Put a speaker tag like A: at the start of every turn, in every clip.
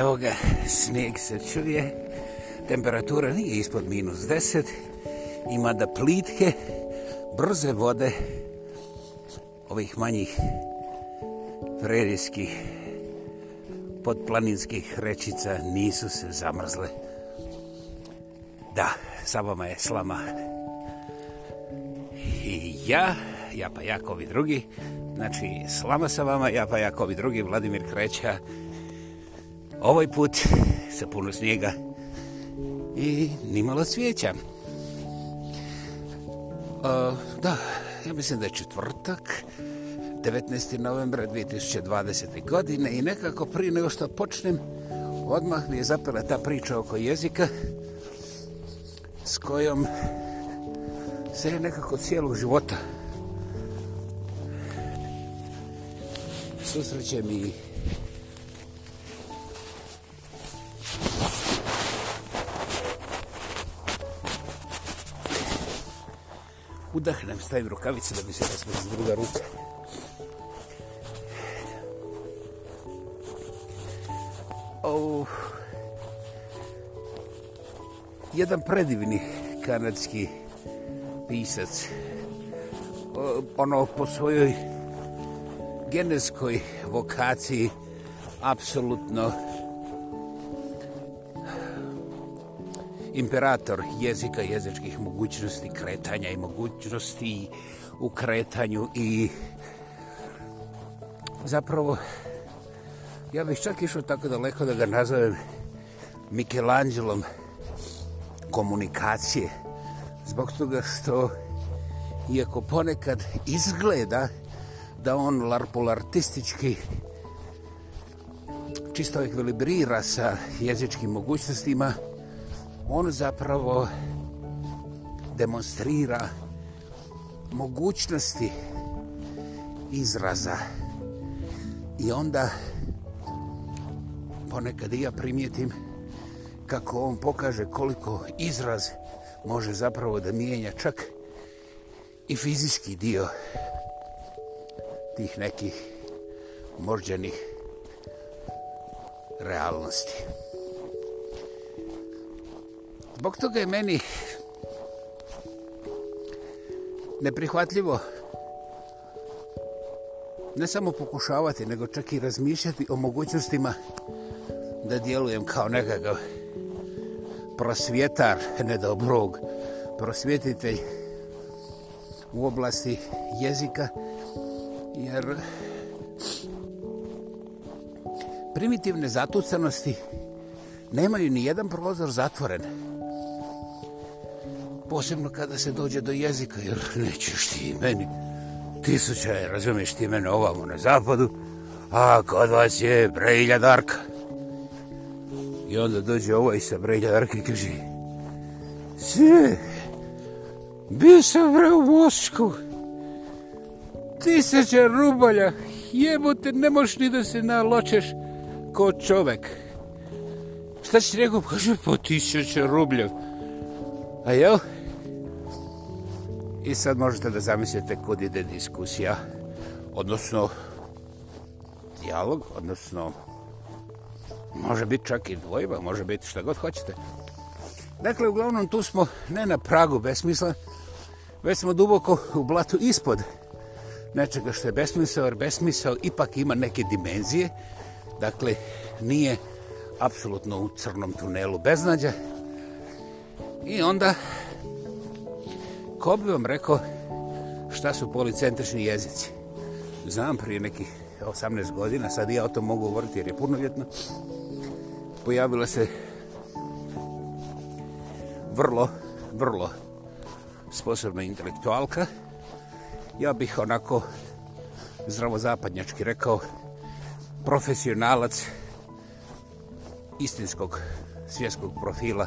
A: Evo ga, snijeg se čuje, temperatura nije ispod minus 10, ima da plitke, brze vode ovih manjih predijskih podplaninskih rečica nisu se zamrzle. Da, sa vama je slama i ja, ja pa jakovi drugi, znači slama sa vama, ja pa jakovi drugi, Vladimir Kreća, Vladimir Kreća, ovaj put sa puno snijega i nimalo svijeća. O, da, ja mislim da je četvrtak, 19. novembra 2020. godine i nekako prije nego što počnem, odmah mi je zapela ta priča oko jezika s kojom se je nekako cijelog života susrećem i udahnem, stavim rukavice da mi se razmeti druga ruka. Uh, jedan predivni kanadski pisac, ono po svojoj genetskoj vokaciji, apsolutno uh, imperator jezika, jezičkih mogućnosti, kretanja i mogućnosti u kretanju i zapravo ja bih čak išao tako daleko da ga nazovem Michelangelom komunikacije zbog toga što iako ponekad izgleda da on larpulartistički čisto ekvilibrira sa jezičkim mogućnostima, on zapravo demonstrira mogućnosti izraza i onda ponekad ja primijetim kako on pokaže koliko izraz može zapravo da mijenja čak i fizički dio tih nekih morđenih realnosti. Zbog toga je meni neprihvatljivo ne samo pokušavati, nego čak i razmišljati o mogućnostima da djelujem kao nekakav prosvjetar, ne da obrog, prosvjetitelj u oblasti jezika, jer primitivne zatucanosti nemaju ni jedan prozor zatvoren posebno kada se dođe do jezika, jer nećeš ti meni. Tisuća je, razumiješ ti mene ovamo na zapadu, a kod vas je brejlja darka. I onda dođe ovaj sa brejlja darka i kaže, si, bi se bre u Moskvu, tisuća rubalja, jebote, ne možeš ni da se naločeš ko čovek. Šta si rekao, kaže, po pa tisuća rublja, a jel? I sad možete da zamislite kod ide diskusija, odnosno dijalog, odnosno može biti čak i dvojba, može biti šta god hoćete. Dakle, uglavnom tu smo ne na pragu besmisla, već smo duboko u blatu ispod nečega što je besmisao, jer besmisao ipak ima neke dimenzije. Dakle, nije apsolutno u crnom tunelu beznadja. I onda ko bi vam rekao šta su policentrični jezici? Znam prije nekih 18 godina, sad ja o tom mogu govoriti jer je punoljetno, pojavila se vrlo, vrlo sposobna intelektualka. Ja bih onako zdravozapadnjački rekao profesionalac istinskog svjetskog profila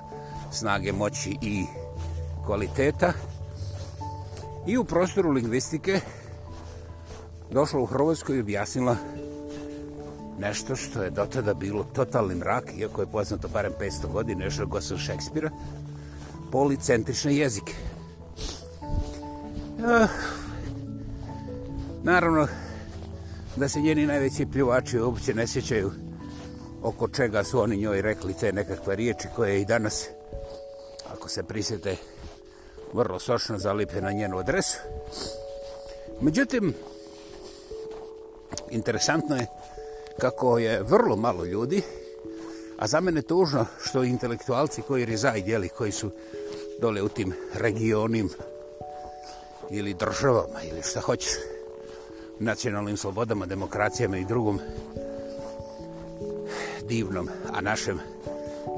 A: snage moći i kvaliteta i u prostoru lingvistike došla u Hrvatskoj i objasnila nešto što je do tada bilo totalni mrak, iako je poznato barem 500 godina, još od Gosel Šekspira, policentrične jezike. Eh, naravno, da se njeni najveći pljuvači uopće ne sjećaju oko čega su oni njoj rekli te nekakve riječi koje i danas, ako se prisjete, vrlo sočno zalipe na njenu adresu. Međutim, interesantno je kako je vrlo malo ljudi, a za mene tužno što intelektualci koji rizaj djeli, koji su dole u tim regionim ili državama ili šta hoćeš, nacionalnim slobodama, demokracijama i drugom divnom, a našem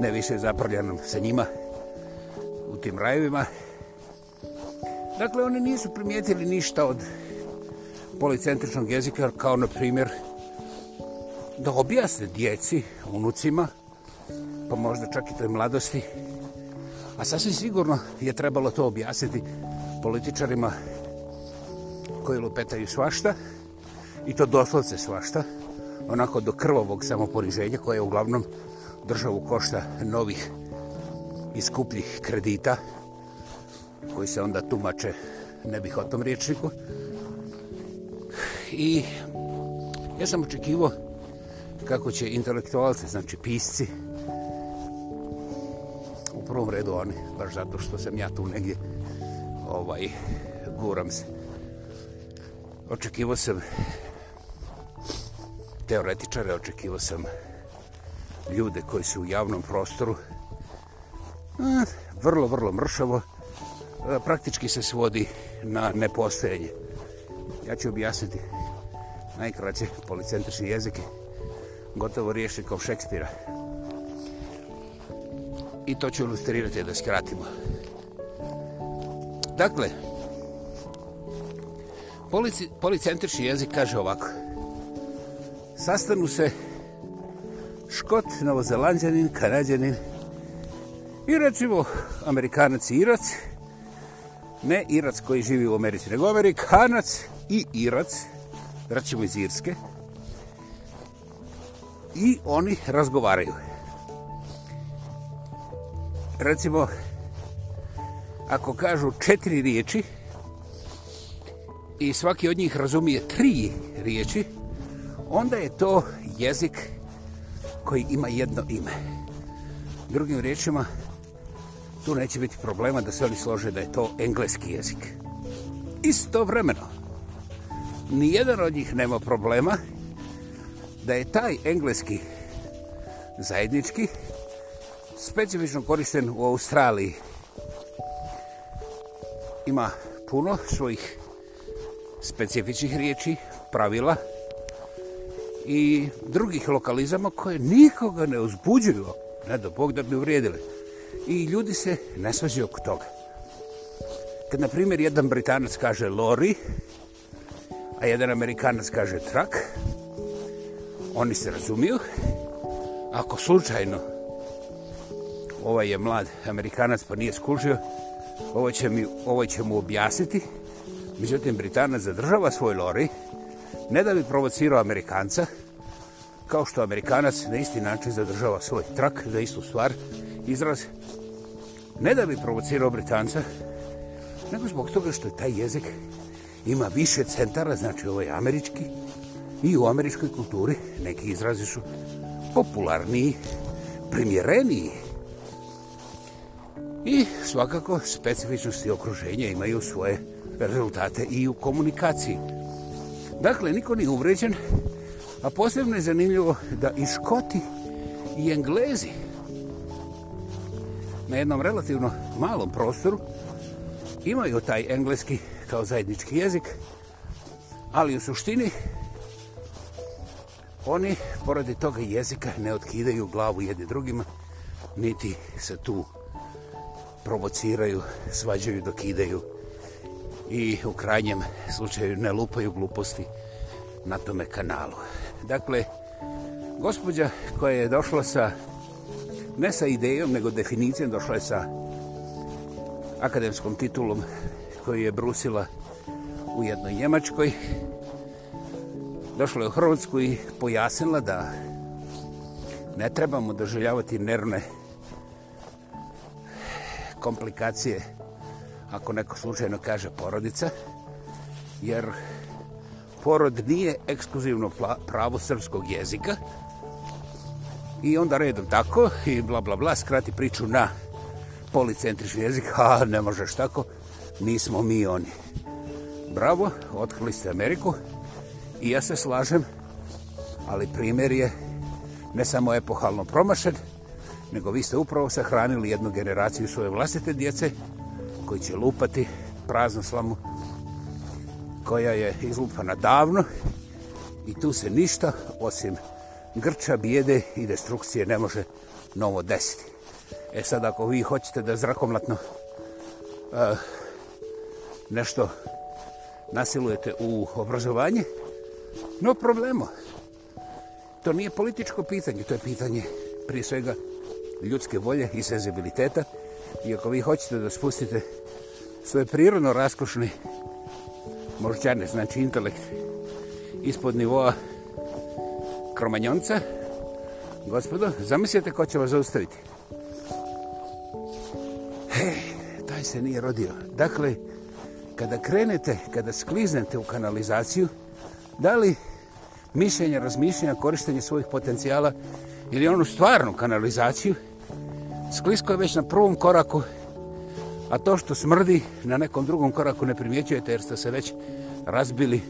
A: ne više zaprljanom sa njima u tim rajevima, Dakle, oni nisu primijetili ništa od policentričnog jezika, kao na primjer da objasne djeci, unucima, pa možda čak i toj mladosti. A sasvim sigurno je trebalo to objasniti političarima koji lupetaju svašta, i to doslovce svašta, onako do krvovog samoporiženja koje uglavnom državu košta novih i skupljih kredita, koji se onda tumače ne bih o tom riječniku. I ja sam očekivo kako će intelektualci, znači pisci, u prvom redu oni, baš zato što sam ja tu negdje, ovaj, guram se. Očekivo sam teoretičare, očekivo sam ljude koji su u javnom prostoru, vrlo, vrlo mršavo, E, praktički se svodi na nepostojenje. Ja ću objasniti najkraće policentrične jezike, gotovo riješi kao Šekspira. I to ću ilustrirati da skratimo. Dakle, polici, policentrični jezik kaže ovako. Sastanu se Škot, Novozelanđanin, Kanadjanin i recimo Amerikanac i Iraci ne Irac koji živi u Americi, nego Amerikanac i Irac, vraćamo iz Irske, i oni razgovaraju. Recimo, ako kažu četiri riječi i svaki od njih razumije tri riječi, onda je to jezik koji ima jedno ime. Drugim riječima, tu neće biti problema da se oni slože da je to engleski jezik. Istovremeno, nijedan od njih nema problema da je taj engleski zajednički specifično koristen u Australiji. Ima puno svojih specifičnih riječi, pravila i drugih lokalizama koje nikoga ne uzbuđuju, ne do Bog da bi uvrijedili i ljudi se ne svađaju oko toga. Kad, na primjer, jedan Britanac kaže lori, a jedan Amerikanac kaže trak, oni se razumiju. Ako slučajno ovaj je mlad Amerikanac pa nije skužio, ovo će, mi, ovo će mu objasniti. Međutim, Britanac zadržava svoj lori, ne da bi provocirao Amerikanca, kao što Amerikanac na isti način zadržava svoj trak za istu stvar, izraz ne da bi provocirao Britanca, nego zbog toga što taj jezik ima više centara, znači ovaj američki, i u američkoj kulturi neki izrazi su popularniji, primjereniji. I svakako specifičnosti okruženja imaju svoje rezultate i u komunikaciji. Dakle, niko nije uvređen, a posebno je zanimljivo da i Škoti i Englezi na jednom relativno malom prostoru imaju taj engleski kao zajednički jezik, ali u suštini oni poradi toga jezika ne otkidaju glavu jedni drugima, niti se tu provociraju, svađaju dok ideju i u krajnjem slučaju ne lupaju gluposti na tome kanalu. Dakle, gospođa koja je došla sa ne sa idejom, nego definicijom došla je sa akademskom titulom koji je brusila u jednoj Njemačkoj. Došla je u Hrvatsku i pojasnila da ne trebamo doželjavati nervne komplikacije ako neko slučajno kaže porodica, jer porod nije ekskluzivno pravo srpskog jezika, I onda redom tako i bla bla bla skrati priču na policentrični jezik. Ha, ne možeš tako, nismo mi oni. Bravo, otkrili ste Ameriku i ja se slažem, ali primjer je ne samo epohalno promašen, nego vi ste upravo sahranili jednu generaciju svoje vlastite djece koji će lupati praznu slamu koja je izlupana davno i tu se ništa osim grča, bijede i destrukcije ne može novo desiti. E sad, ako vi hoćete da zrakomlatno uh, nešto nasilujete u obrazovanje, no problemo. To nije političko pitanje, to je pitanje prije svega ljudske volje i senzibiliteta. I ako vi hoćete da spustite svoje prirodno raskošne možđane, znači intelekt, ispod nivoa kromanjonca. Gospodo, zamislite ko će vas zaustaviti. Hej, taj se nije rodio. Dakle, kada krenete, kada skliznete u kanalizaciju, da li mišljenja, razmišljenja, korištenje svojih potencijala ili onu stvarnu kanalizaciju, sklisko je već na prvom koraku, a to što smrdi na nekom drugom koraku ne primjećujete jer ste se već razbili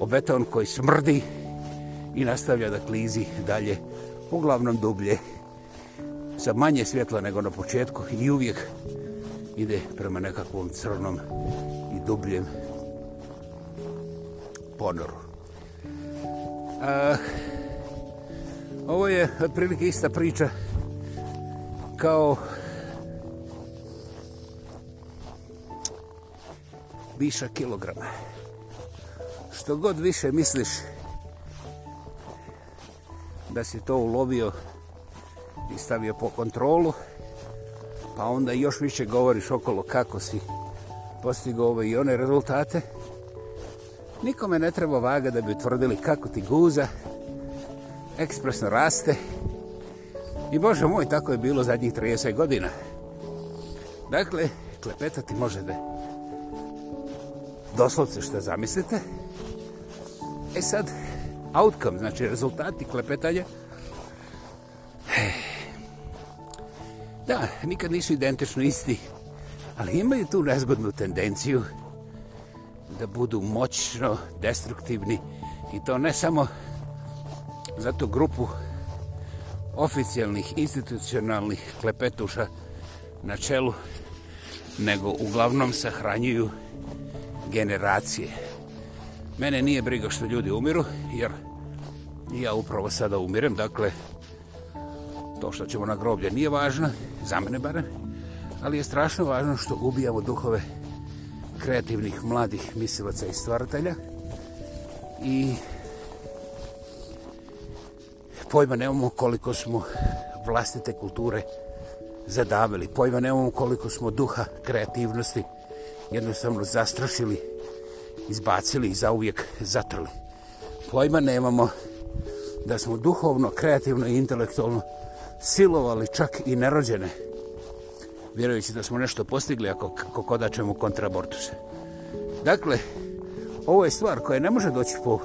A: o beton koji smrdi i nastavlja da klizi dalje, uglavnom dublje, sa manje svjetla nego na početku i uvijek ide prema nekakvom crnom i dubljem ponoru. A, ovo je otprilike ista priča kao viša kilograma. Što god više misliš da se to ulovio i stavio po kontrolu, pa onda još više govoriš okolo kako si postigao ove i one rezultate. Nikome ne treba vaga da bi utvrdili kako ti guza, ekspresno raste i bože moj, tako je bilo zadnjih 30 godina. Dakle, klepetati možete doslovce što zamislite. E sad, outcome, znači rezultati klepetanja. Da, nikad nisu identično isti, ali imaju tu nezgodnu tendenciju da budu moćno destruktivni i to ne samo za tu grupu oficijalnih institucionalnih klepetuša na čelu, nego uglavnom sahranjuju generacije. Mene nije briga što ljudi umiru, jer ja upravo sada umirem, dakle, to što ćemo na groblje nije važno, za mene barem, ali je strašno važno što ubijamo duhove kreativnih, mladih mislilaca i stvaratelja i pojma nemamo koliko smo vlastite kulture zadavili, pojma nemamo koliko smo duha kreativnosti jednostavno zastrašili izbacili i zauvijek zatrli. Pojma nemamo da smo duhovno, kreativno i intelektualno silovali čak i nerođene, vjerujući da smo nešto postigli ako, ako kodačemo kontrabortuse. Dakle, ovo je stvar koja ne može doći po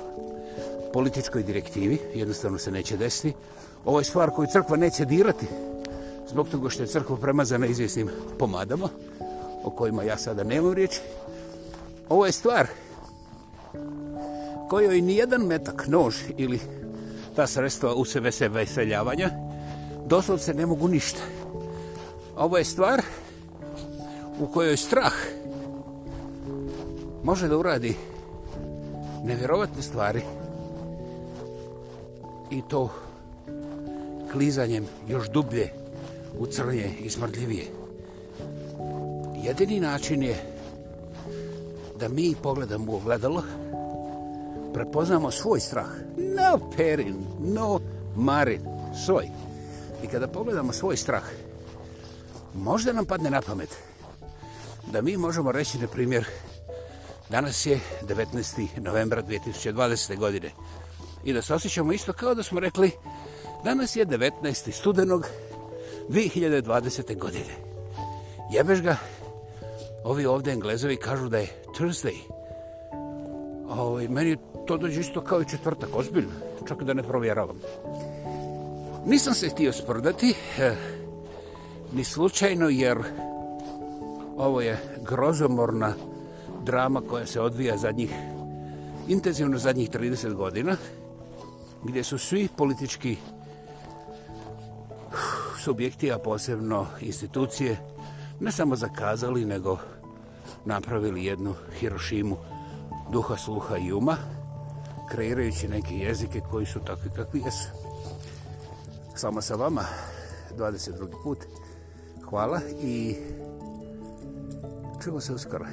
A: političkoj direktivi, jednostavno se neće desiti. Ovo je stvar koju crkva neće dirati, zbog toga što je crkva premazana izvjesnim pomadama, o kojima ja sada nemam riječi. Ovo je stvar kojoj nijedan metak, nož ili ta sredstva u sebe se veseljavanja, doslovce ne mogu ništa. Ovo je stvar u kojoj strah može da uradi nevjerovatne stvari i to klizanjem još dublje u crnje i smrdljivije. Jedini način je da mi pogledamo u ogledalo, prepoznamo svoj strah. No perin, no marin, svoj. I kada pogledamo svoj strah, možda nam padne na pamet da mi možemo reći, na primjer, danas je 19. novembra 2020. godine i da se osjećamo isto kao da smo rekli danas je 19. studenog 2020. godine. Jebeš ga, ovi ovdje englezovi kažu da je Thursday, Ovo, ovaj, meni to dođe isto kao i četvrtak, ozbiljno, čak da ne provjeravam. Nisam se htio sprdati, eh, ni slučajno, jer ovo je grozomorna drama koja se odvija zadnjih, intenzivno zadnjih 30 godina, gdje su svi politički subjekti, a posebno institucije, ne samo zakazali, nego napravili jednu Hirošimu, duha, sluha i uma, kreirajući neke jezike koji su takvi kakvi jesu. Samo sa vama, 22. put, hvala i čemo se uskoro.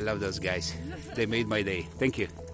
B: I love those guys. They made my day. Thank you.